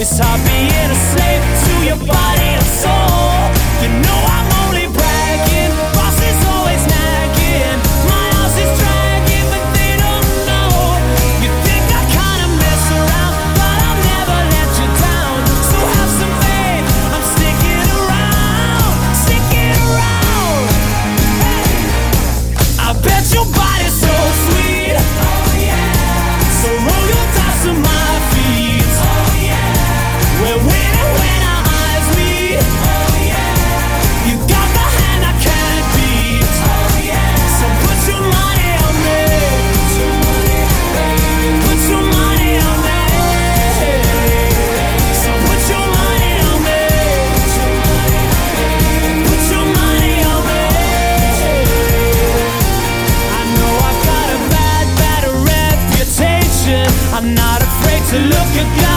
It's hard being a slave to look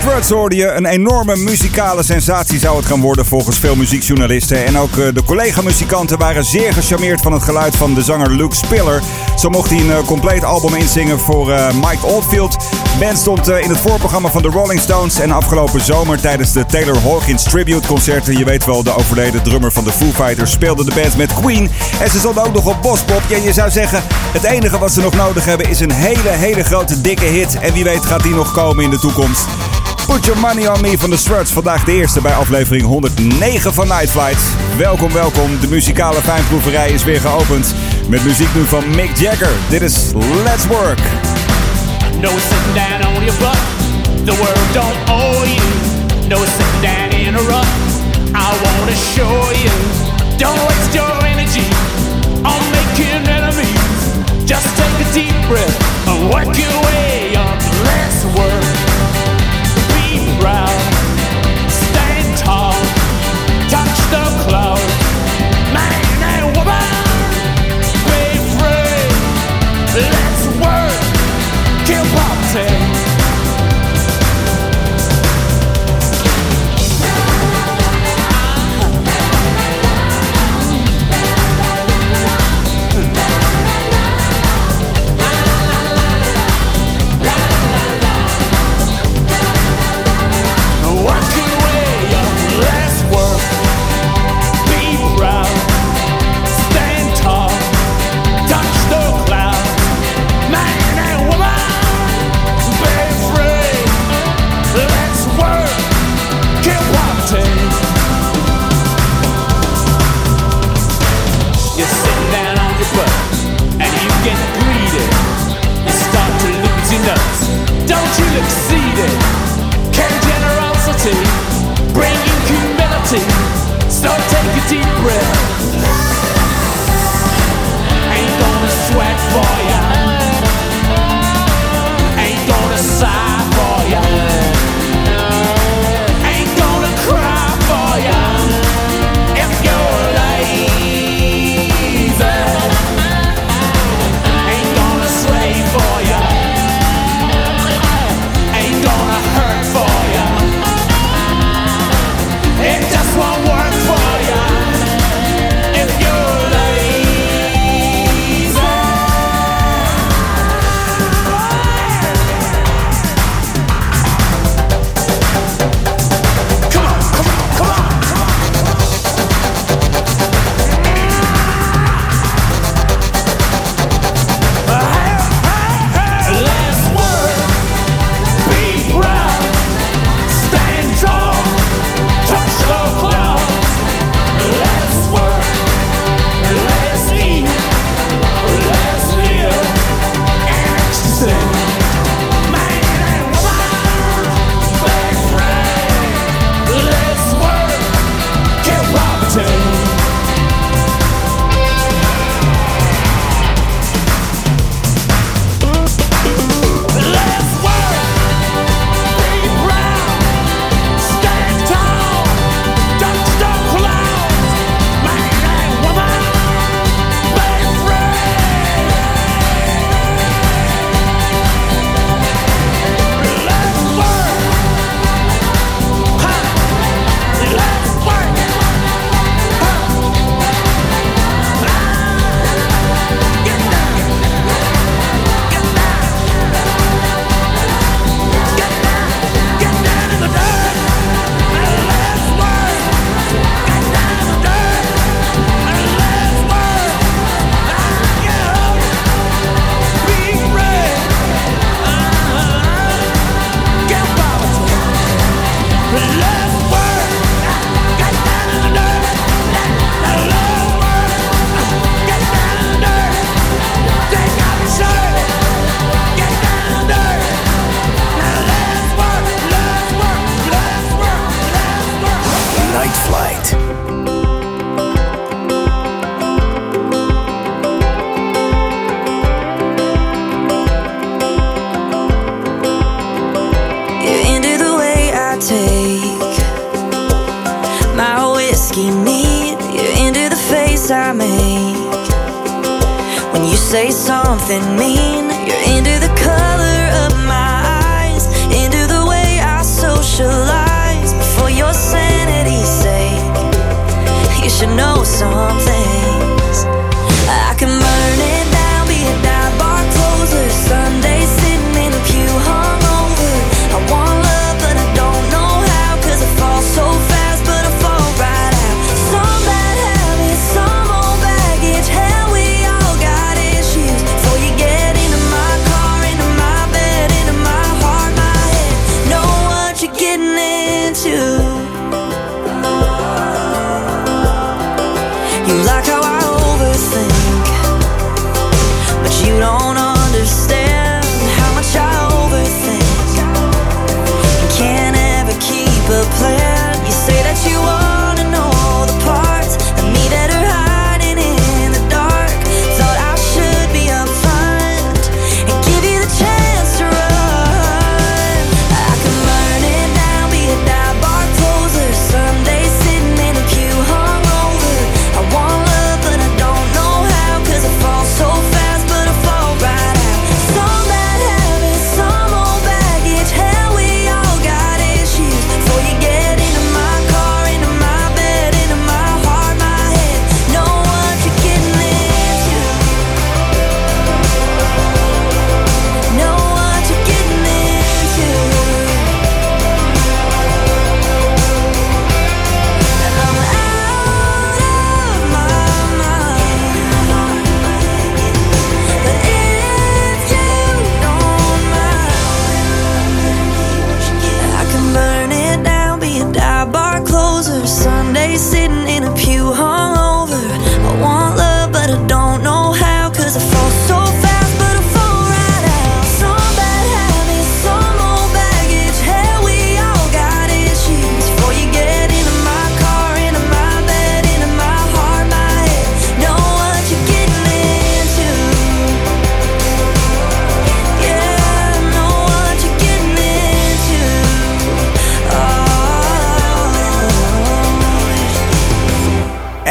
Struts hoorde. Een enorme muzikale sensatie zou het gaan worden volgens veel muziekjournalisten. En ook eh, de collega-muzikanten waren zeer gecharmeerd van het geluid van de zanger Luke Spiller. Zo mocht hij een eh, compleet album insingen voor eh, Mike Oldfield. De band stond in het voorprogramma van de Rolling Stones. En afgelopen zomer tijdens de Taylor Hawkins Tribute concerten, je weet wel, de overleden drummer van de Foo Fighters, speelde de band met Queen. En ze stonden ook nog op Bospop. Ja, je zou zeggen, het enige wat ze nog nodig hebben is een hele, hele grote, dikke hit. En wie weet gaat die nog komen in de toekomst. Put Your Money On Me van de Struts. Vandaag de eerste bij aflevering 109 van Night Flight. Welkom, welkom. De muzikale fijnproeverij is weer geopend. Met muziek nu van Mick Jagger. Dit is Let's Work. No sitting down on your butt. The world don't owe you. No sitting down in a rut. I wanna show you. Don't waste your energy on making enemies. Just take a deep breath and work your way up. Let's work. Proud. Stand tall. Touch the cloud.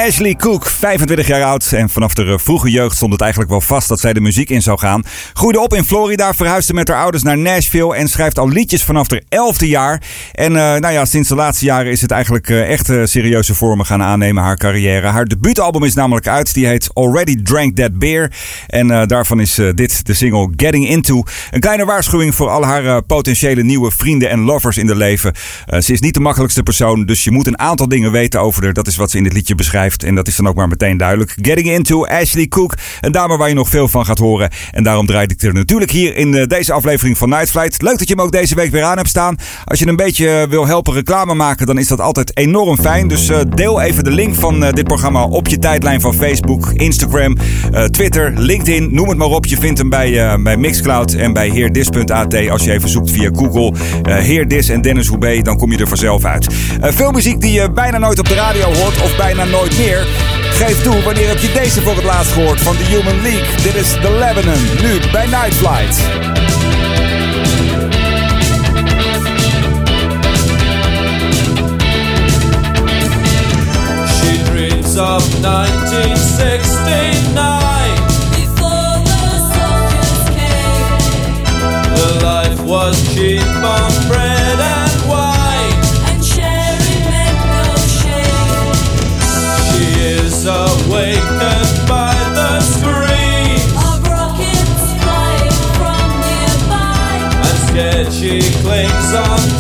Ashley Cook, 25 jaar oud. En vanaf de vroege jeugd stond het eigenlijk wel vast dat zij de muziek in zou gaan. Groeide op in Florida, verhuisde met haar ouders naar Nashville. En schrijft al liedjes vanaf haar 11e jaar. En eh, nou ja, sinds de laatste jaren is het eigenlijk eh, echt eh, serieuze vormen gaan aannemen, haar carrière. Haar debuutalbum is namelijk uit. Die heet Already Drank That Beer. En daarvan is dit de single Getting Into. Een kleine waarschuwing voor al haar potentiële nieuwe vrienden en lovers in de leven. Ze is niet de makkelijkste persoon, dus je moet een aantal dingen weten over haar. Dat is wat ze in dit liedje beschrijft. En dat is dan ook maar meteen duidelijk. Getting Into, Ashley Cook. Een dame waar je nog veel van gaat horen. En daarom draait ik er natuurlijk hier in eh, deze aflevering van Night Flight. Leuk dat je hem ook deze week weer aan hebt staan. Als je een beetje wil helpen reclame maken, dan is dat altijd enorm fijn. Dus eh, deel even de link van eh, dit programma op je tijdlijn van Facebook, Instagram, Twitter, LinkedIn. Noem het maar op. Je vindt hem bij, bij Mixcloud en bij heerdis.at. Als je even zoekt via Google Heerdis en Dennis Hoebe, dan kom je er vanzelf uit. Veel muziek die je bijna nooit op de radio hoort of bijna nooit meer. Geef toe, wanneer heb je deze voor het laatst gehoord van The Human League? Dit is The Lebanon, nu bij Night Flight. She dreams of 1969. Before the soldiers came, The life was cheap on bread she clings on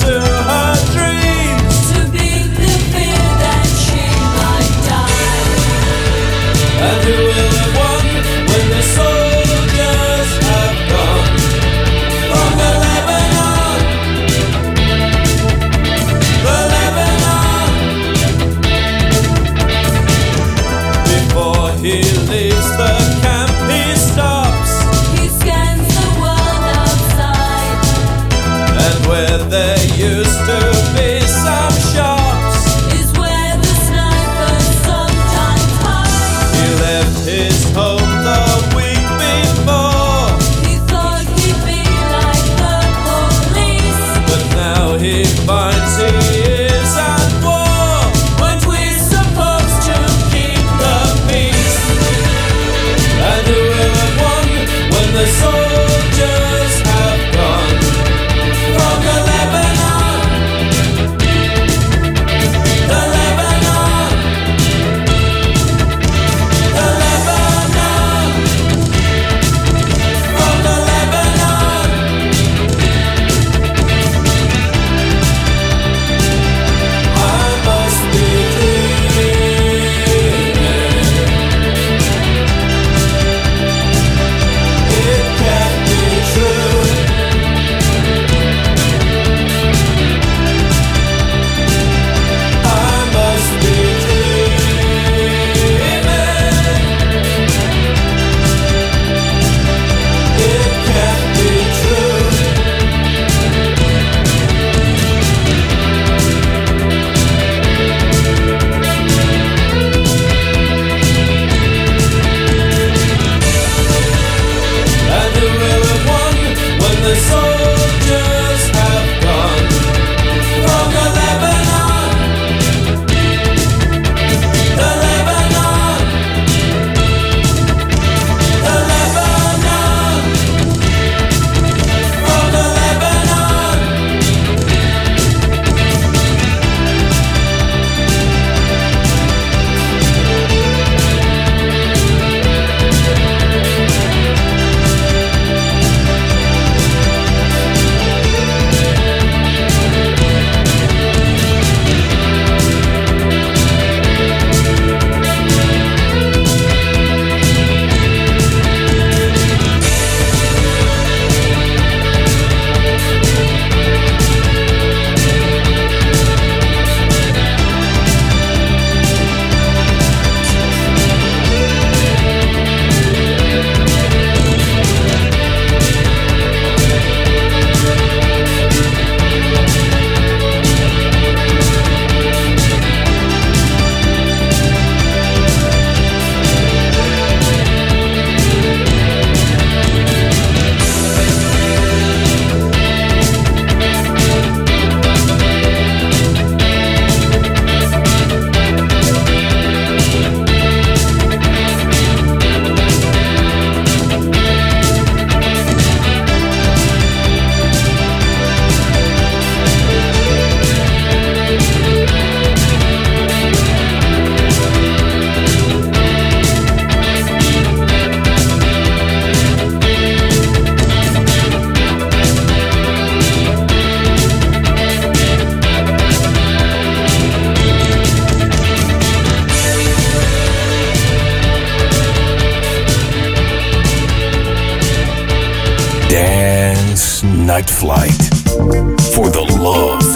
Flight. For the love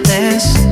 is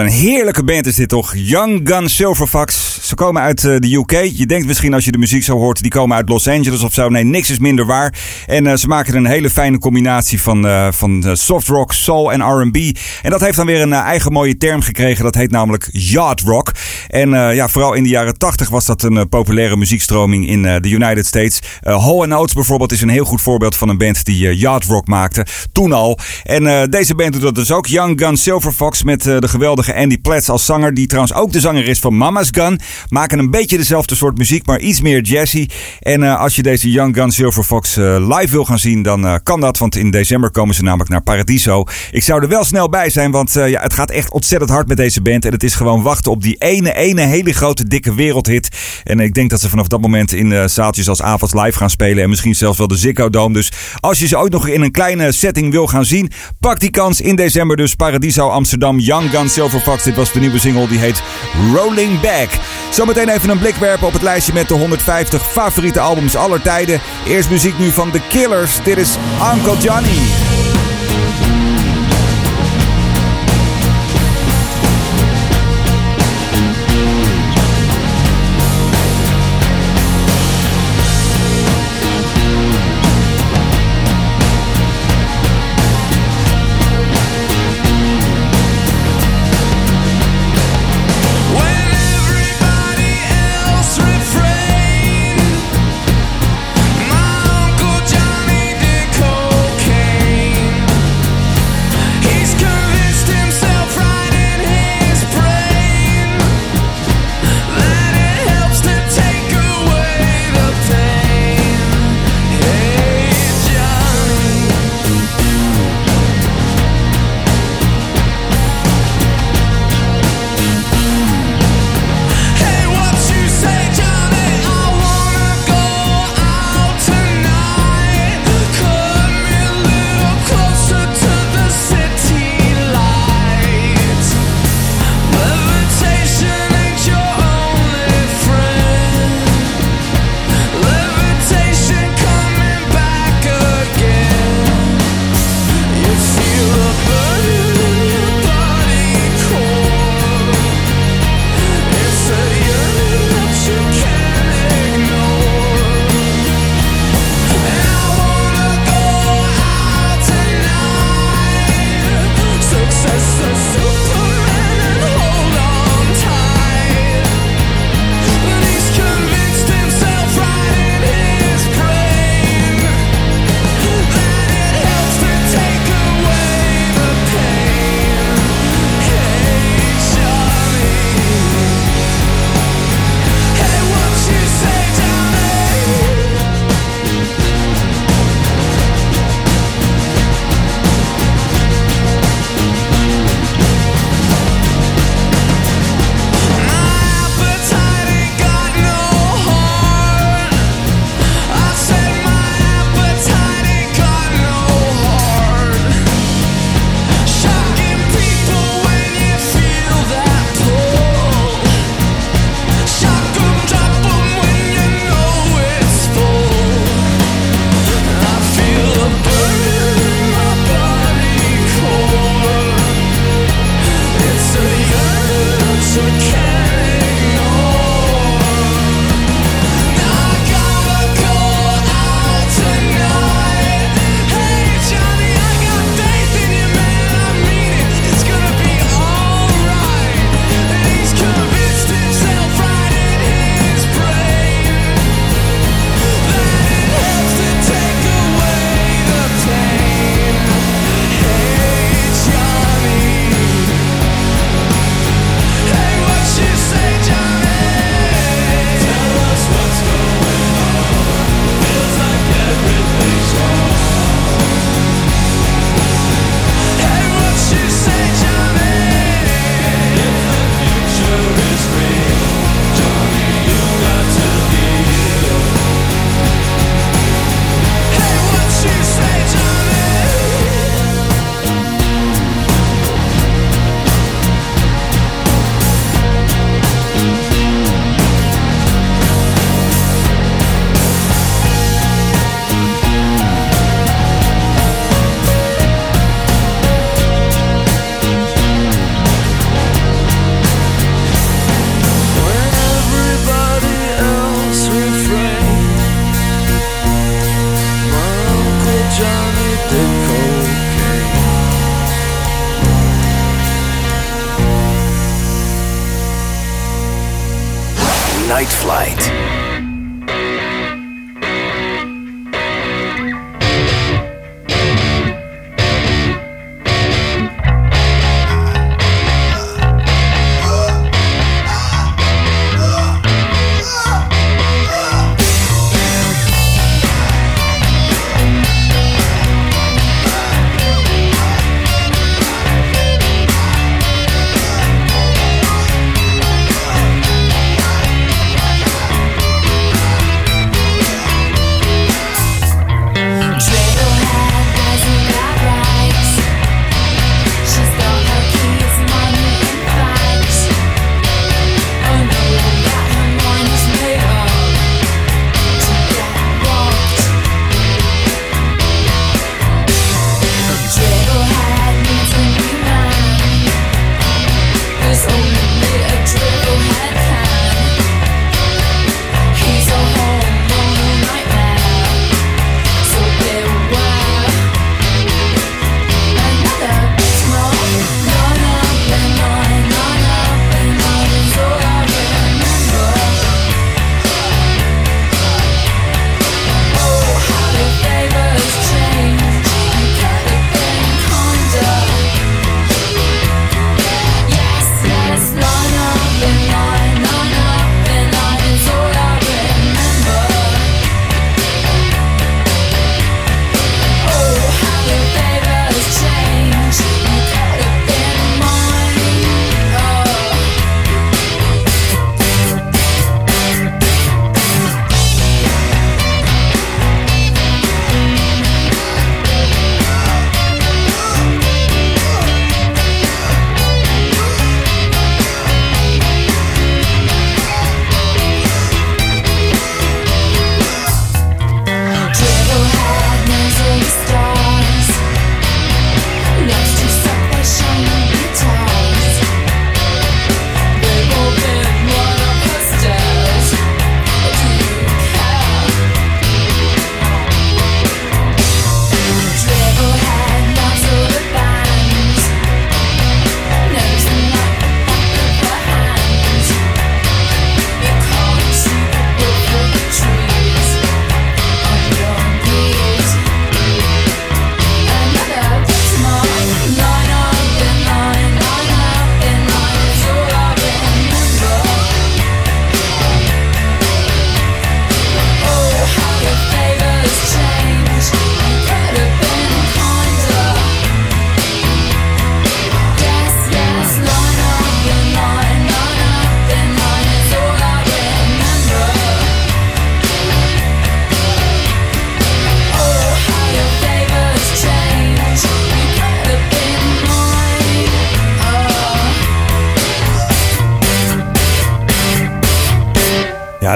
heerlijke band is dit toch? Young Gun Silverfox. Ze komen uit eh, de UK. Je denkt misschien als je de muziek zo hoort, die komen uit Los Angeles of zo. Nee, niks is minder waar. En uh, ze maken een hele fijne combinatie van, uh, van soft rock, soul en R&B. En dat heeft dan weer een eigen mooie term gekregen. Dat heet namelijk yacht rock. En ja, vooral in de jaren 80 was dat een populaire muziekstroming in de United States. Hall Oates bijvoorbeeld is een heel goed voorbeeld van een band die yacht rock maakte. Toen al. En deze band doet dat dus ook. Young Gun Silverfox met de geweldige Andy Platts als zanger. Die trouwens ook de zanger is van Mama's Gun. Maken een beetje dezelfde soort muziek, maar iets meer jazzy. En uh, als je deze Young Gun Silver Fox uh, live wil gaan zien, dan uh, kan dat. Want in december komen ze namelijk naar Paradiso. Ik zou er wel snel bij zijn, want ja, het gaat echt ontzettend hard met deze band. En het is gewoon wachten op die ene, ene hele grote, dikke wereldhit. En ik denk dat ze vanaf dat moment in zaaltjes als Avonds live gaan spelen. En misschien zelfs wel de Ziggo. Dus als je ze ook nog in een kleine setting wil gaan zien, pak die kans in december. Dus Paradiso Amsterdam, Young Gun Silver Fox. Dit was de nieuwe single, die heet Rolling Back. Zometeen even een blik werpen op het lijstje met de 150 favoriete albums aller tijden. Eerst muziek nu van The Killers. Dit is Uncle Johnny.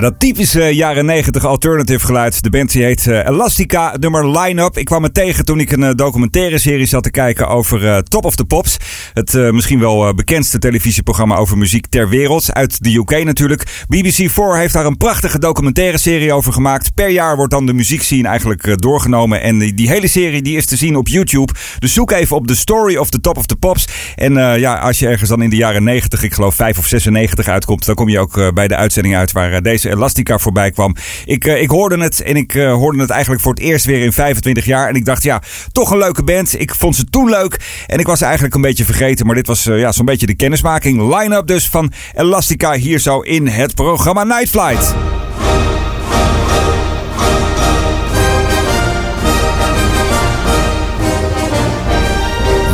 Dat typische jaren 90 alternative geluid. De band die heet eh, Elastica, nummer Line Up. Ik kwam het tegen toen ik een eh, documentaire serie zat te kijken over eh, Top of the Pops. Het misschien wel bekendste televisieprogramma over muziek ter wereld. Uit de UK natuurlijk. BBC 4 heeft daar een prachtige documentaire serie over gemaakt. Per jaar wordt dan de muziekscene eigenlijk doorgenomen. En die, hele serie die is te zien op YouTube. Dus zoek even op The Story of the Top of the Pops. En ja, als je ergens dan in de jaren 90, ik geloof 5 of 96 uitkomt, dan kom je ook bij de uitzending uit waar deze Elastica voorbij kwam. Ik, eh, ik hoorde het en ik eh, hoorde het eigenlijk voor het eerst weer in 25 jaar. En ik dacht, ja, toch een leuke band. Ik vond ze toen leuk en ik was eigenlijk een beetje vergeten. Maar dit was eh, ja, zo'n beetje de kennismaking. Line-up dus van Elastica hier zo in het programma Night Flight.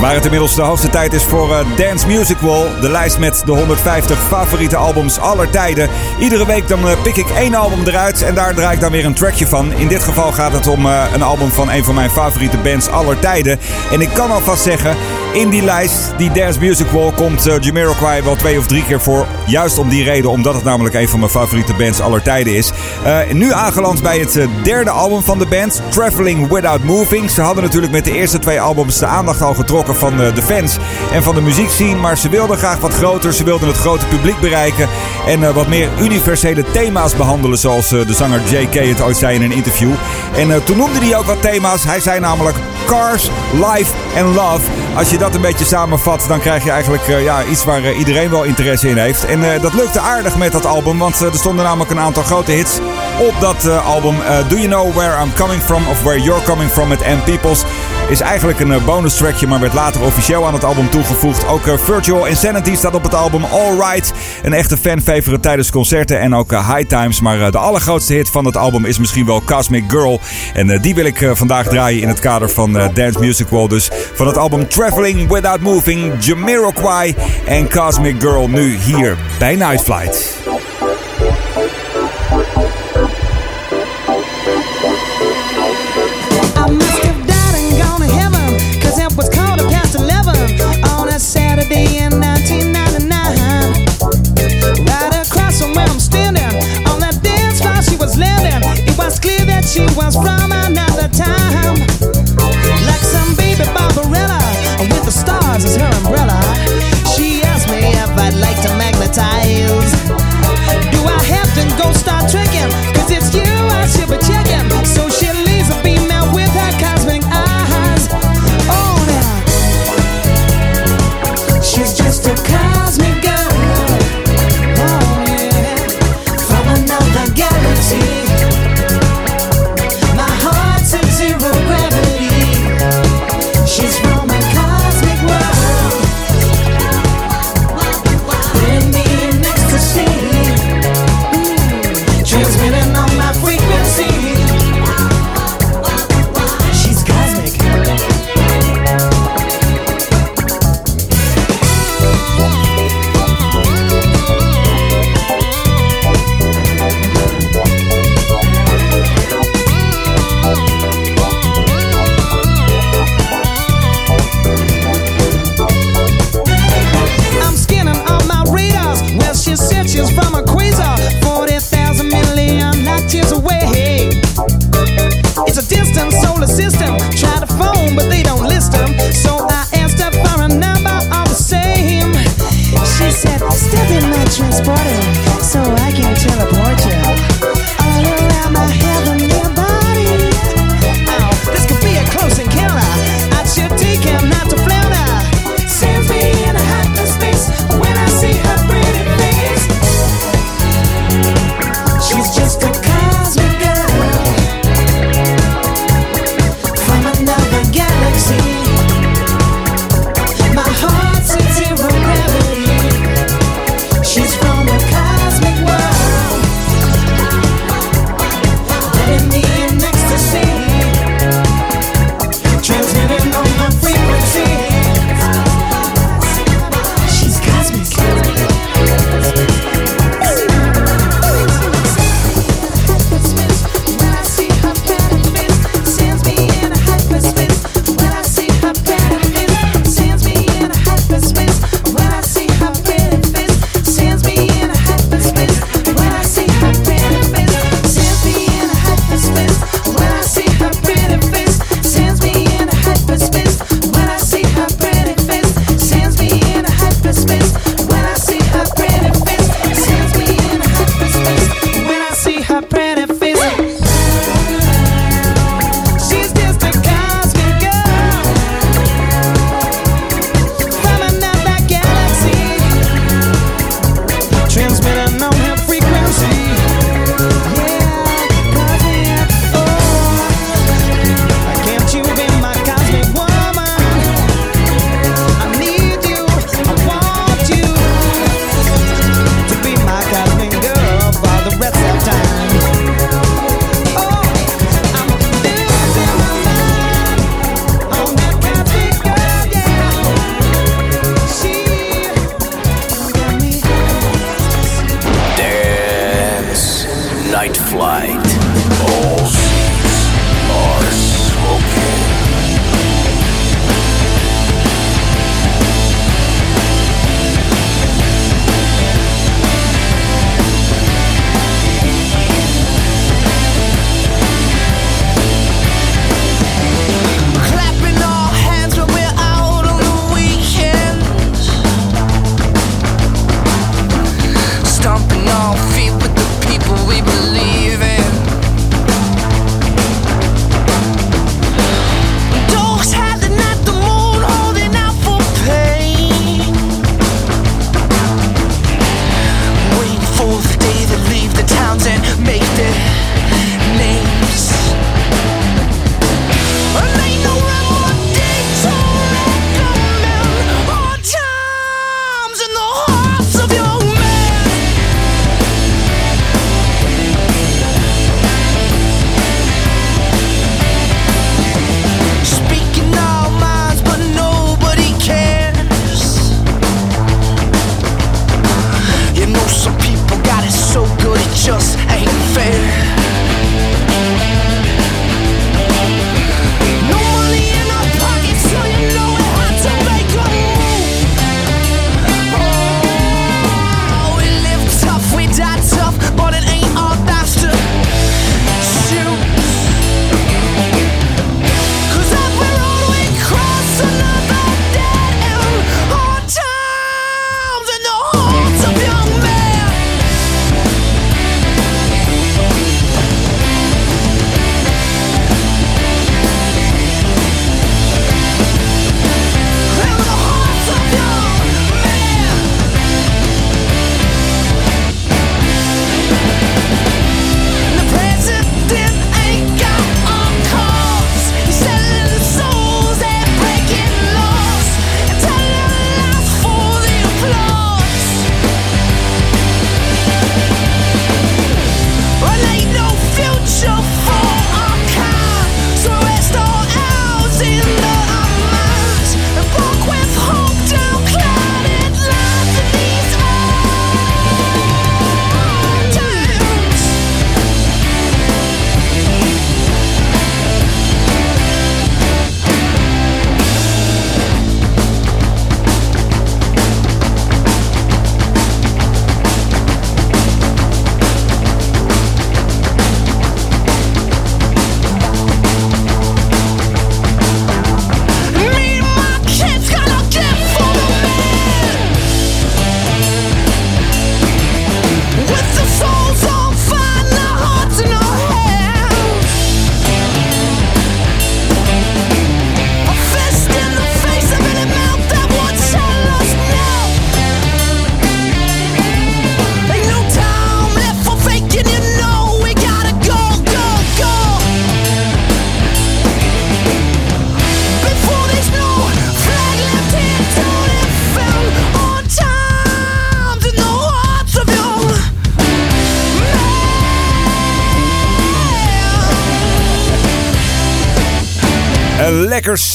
Waar het inmiddels de hoogste tijd is voor eh, Dance Music Wall. De lijst met de 150 favoriete albums aller tijden. Iedere week dan eh, pik ik één album eruit en daar draai ik dan weer een trackje van. In dit geval gaat het om eh, een album van een van mijn favoriete bands aller tijden. En ik kan alvast zeggen, in die lijst, die Dance Music Wall, komt uh, Jamiroquai wel twee of drie keer voor. Juist om die reden, omdat het namelijk een van mijn favoriete bands aller tijden is. Eh, nu aangeland bij het eh, derde album van de band, Traveling Without Moving. Ze hadden natuurlijk met de eerste twee albums de aandacht al getrokken van de fans en van de muziekscene. Maar ze wilden graag wat groter, ze wilden het grote publiek bereiken. En wat meer universele thema's behandelen, zoals de zanger J.K. het ooit zei in een interview. En toen noemde hij ook wat thema's. Hij zei namelijk Cars, Life en Love. Als je dat een beetje samenvat, dan krijg je eigenlijk eh, ja, iets waar eh, iedereen wel interesse in heeft. En eh, dat lukte aardig met dat album, want er stonden namelijk een aantal grote hits op dat album. Do You Know Where I'm Coming From of Where You're Coming From met M. Peoples. Is eigenlijk een eh, bonus trackje, maar werd later officieel aan het album toegevoegd. Ook eh, Virtual Insanity staat op het album Alright. Een echte fanfavorite tijdens concerten en ook eh, High Times. Maar de allergrootste hit van het album is misschien wel Cosmic Girl. En die wil ik vandaag draaien in het kader van Dance Music World. Dus van het album Traveling Without Moving, Jamiroquai en Cosmic Girl nu hier bij Night Flight. Let's.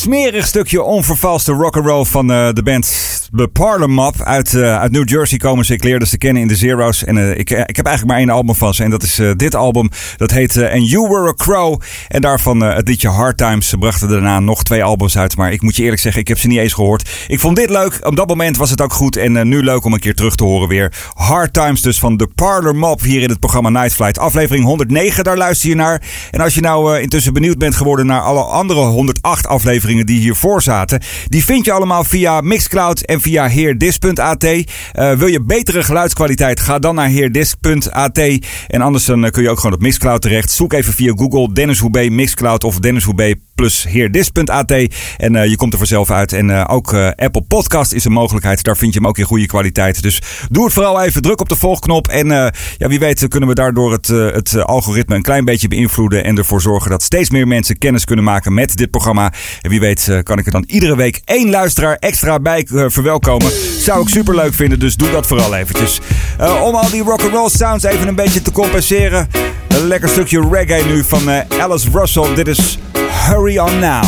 Smerig stukje onvervalste rock'n'roll van eh, de band The Parlor Mop. Uit, eh, uit New Jersey komen ze. Ik leerde ze kennen in de Zero's. En eh, ik, ik heb eigenlijk maar één album van ze. En dat is dit album. Dat heet And You Were a Crow. En daarvan het liedje Hard Times. Ze brachten daarna nog twee albums uit. Maar ik moet je eerlijk zeggen, ik heb ze niet eens gehoord. Ik vond dit leuk. Op dat moment was het ook goed. En nu leuk om een keer terug te horen weer. Hard Times dus van The Parlor Mop. Hier in het programma Night Flight. Aflevering 109, daar luister je naar. En als je nou intussen benieuwd bent geworden naar alle andere 108 afleveringen die hiervoor zaten. Die vind je allemaal via Mixcloud en via heerdis.at. Uh, wil je betere geluidskwaliteit? Ga dan naar heerdis.at. En anders dan eh, kun je ook gewoon op Mixcloud terecht. Zoek even via Google Dennis Hoebe Mixcloud of Dennis Hoebe plus heerdis.at. En uh, je komt er vanzelf uit. En ook Apple Podcast is een mogelijkheid. Daar vind je hem ook in goede kwaliteit. Dus doe het vooral even. Druk op de volgknop. En ja, wie weet kunnen we daardoor het, het algoritme een klein beetje beïnvloeden. En ervoor zorgen dat steeds meer mensen kennis kunnen maken met dit programma. En wie weet kan ik er dan iedere week één luisteraar extra bij verwelkomen. Zou ik super leuk vinden. Dus doe dat vooral eventjes. om al die rock'n'roll sounds even een beetje te compenseren. Een lekker stukje reggae nu van Alice Russell. Dit is Hurry on now.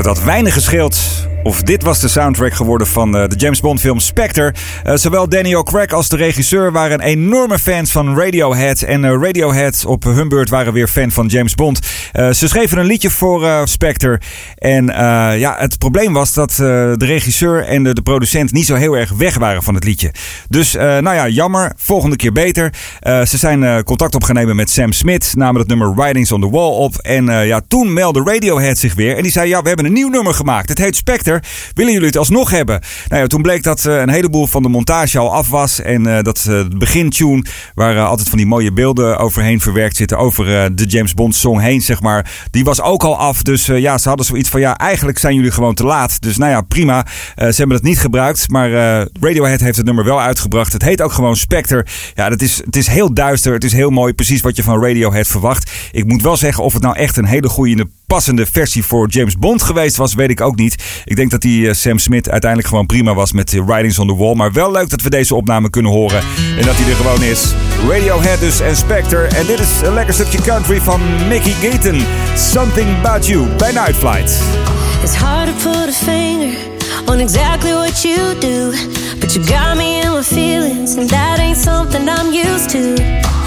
Het had weinig gescheeld of dit was de soundtrack geworden van eh, de James Bond film Spectre. Eh, zowel Danny O'Craig als de regisseur waren enorme fans van Radiohead. En eh, Radiohead op hun beurt waren weer fan van James Bond. Ze schreven een liedje voor Spectre. En ja, het probleem was dat de regisseur en de, producent niet zo heel erg weg waren van het liedje. Dus nou ja, jammer. Volgende keer beter. Ze zijn contact op gaan nemen met Sam Smith. Namen het nummer Writings on the Wall op. En ja, toen meldde Radiohead zich weer. En die zei, ja, we hebben een nieuw nummer gemaakt. Het heet Spectre. Willen jullie het alsnog hebben? Nou ja, toen bleek dat eh, een heleboel van de montage al af was. En eh, dat de begintune, waar altijd van die mooie beelden overheen verwerkt zitten. Over de James Bond song heen, zeg maar. Die was ook al af. Dus ja, ze hadden zoiets van, ja, eigenlijk zijn jullie gewoon te laat. Dus nou ja, prima. Ze hebben het niet gebruikt. Maar Radiohead heeft het nummer wel uitgebracht. Het heet ook gewoon Spectre. Ja, dat is, het is heel duister. Het is heel mooi. Precies wat je van Radiohead verwacht. Ik moet wel zeggen, of het nou echt een hele goede passende versie voor James Bond geweest was, weet ik ook niet. Ik denk dat die eh, Sam Smith uiteindelijk gewoon prima was met de Writings on the Wall. Maar wel leuk dat we deze opname kunnen horen. En dat hij er gewoon is. Radiohead dus en Spectre. En dit is een lekker stukje country van Mickey Gayton. Something About You bij Night Flight. It's hard to put a finger on exactly what you do, but you got me in my feelings, and that ain't something I'm used to.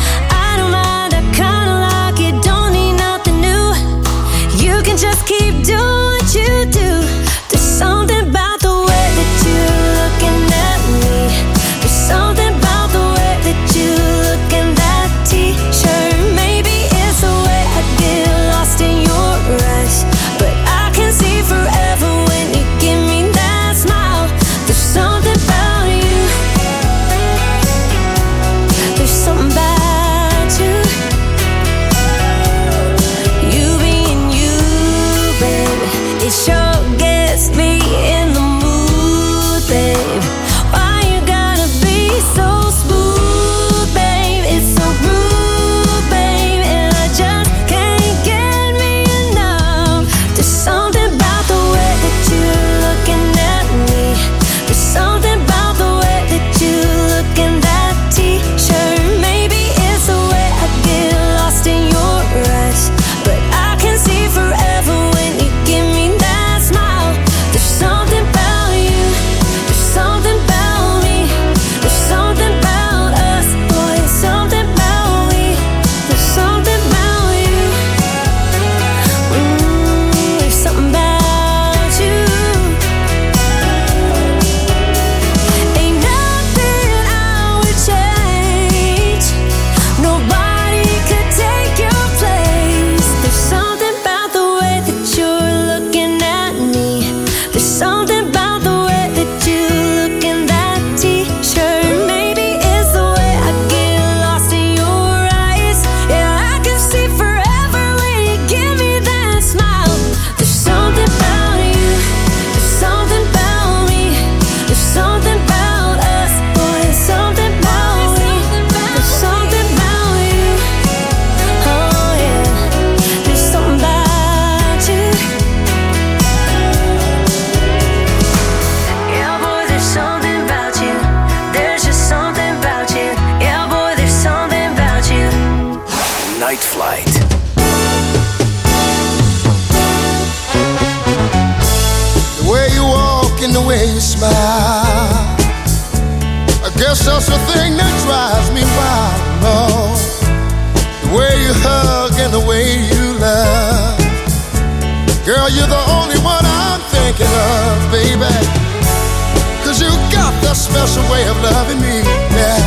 That special way of loving me, yeah.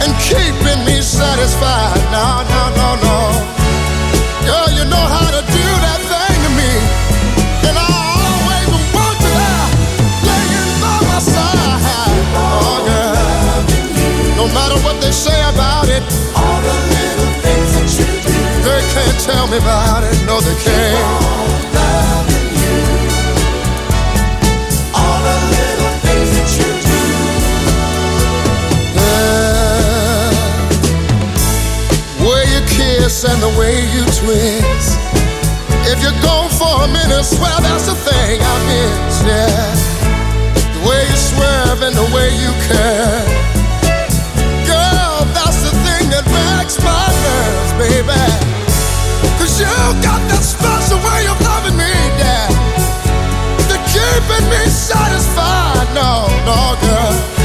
And keeping me satisfied. No, no, no, no. Girl, you know how to do that thing to me. And I always want you there, laying by my side. Oh, girl. No matter what they say about it, all the little things that you do, they can't tell me about it. No, they can't. The way you twist. If you're gone for a minute, swear that's the thing I miss, yeah. The way you swerve and the way you care. Girl, that's the thing that wrecks my nerves, baby. Cause you got that special way of loving me, yeah. That keeping me satisfied, no, no. Girl,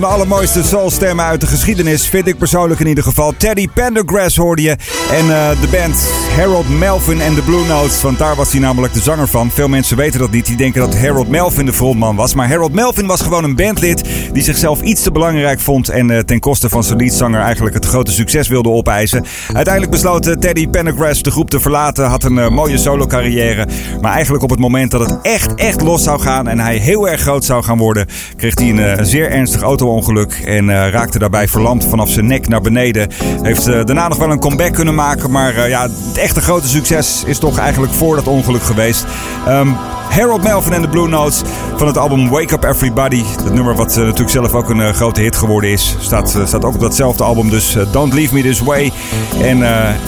van de allermooiste soulstemmen uit de geschiedenis, vind ik persoonlijk in ieder geval. Teddy Pendergrass hoorde je. En eh, de band Harold Melvin en de Blue Notes, want daar was hij namelijk de zanger van. Veel mensen weten dat niet, die denken dat Harold Melvin de frontman was. Maar Harold Melvin was gewoon een bandlid die zichzelf iets te belangrijk vond... en eh, ten koste van zijn leadzanger eigenlijk het grote succes wilde opeisen. Uiteindelijk besloot eh, Teddy Pendergrass de groep te verlaten, had een eh, mooie solo carrière. Maar eigenlijk op het moment dat het echt, echt los zou gaan en hij heel erg groot zou gaan worden... kreeg hij een zeer ernstig auto-ongeluk en raakte daarbij verlamd vanaf zijn nek naar beneden. Heeft daarna nog wel een comeback kunnen maken, maar ja, echte grote succes is toch eigenlijk voor dat ongeluk geweest. Ehm, Harold Melvin en de Blue Notes van het album Wake Up Everybody. Dat nummer wat eh, natuurlijk zelf ook een eh, grote hit geworden is. Staat, eh, staat ook op datzelfde album, dus Don't Leave Me This Way. En,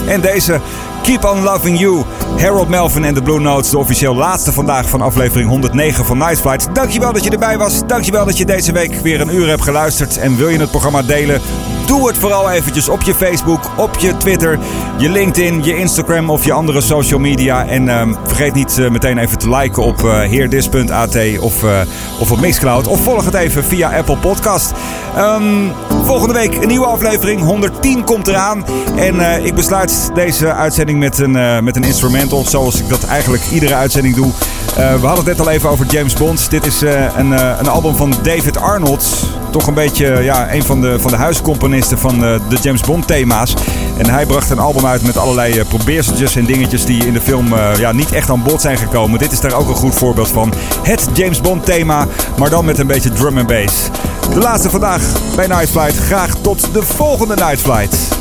en deze Keep On Loving You. Harold Melvin en de Blue Notes, de officieel laatste vandaag van aflevering 109 van Night Flight. Dankjewel dat je erbij was. Dankjewel dat je deze week weer een uur hebt geluisterd. En wil je het programma delen? Doe het vooral eventjes op je Facebook, op je Twitter, je LinkedIn, je Instagram of je andere social media. En ehm, vergeet niet eh, meteen even te liken op eh heerdis.at of, eh, of op Mixcloud. Of volg het even via Apple Podcast. Ehm, volgende week een nieuwe aflevering. 110 komt eraan. En ik besluit deze uitzending met een, eh, met een instrumental, zoals ik dat eigenlijk iedere uitzending doe. Eh, we hadden het net al even over James Bond. Dit is eh, een, een album van David Arnold. Toch een beetje ja, een van de, van de huiscomponisten van de James Bond thema's. En hij bracht een album uit met allerlei probeerseltjes en dingetjes die in de film ja, niet echt aan bod zijn gekomen. Dit is daar ook een goed voorbeeld van. Het James Bond thema, maar dan met een beetje drum en bass. De laatste vandaag bij Night Flight. Graag tot de volgende Night Flight.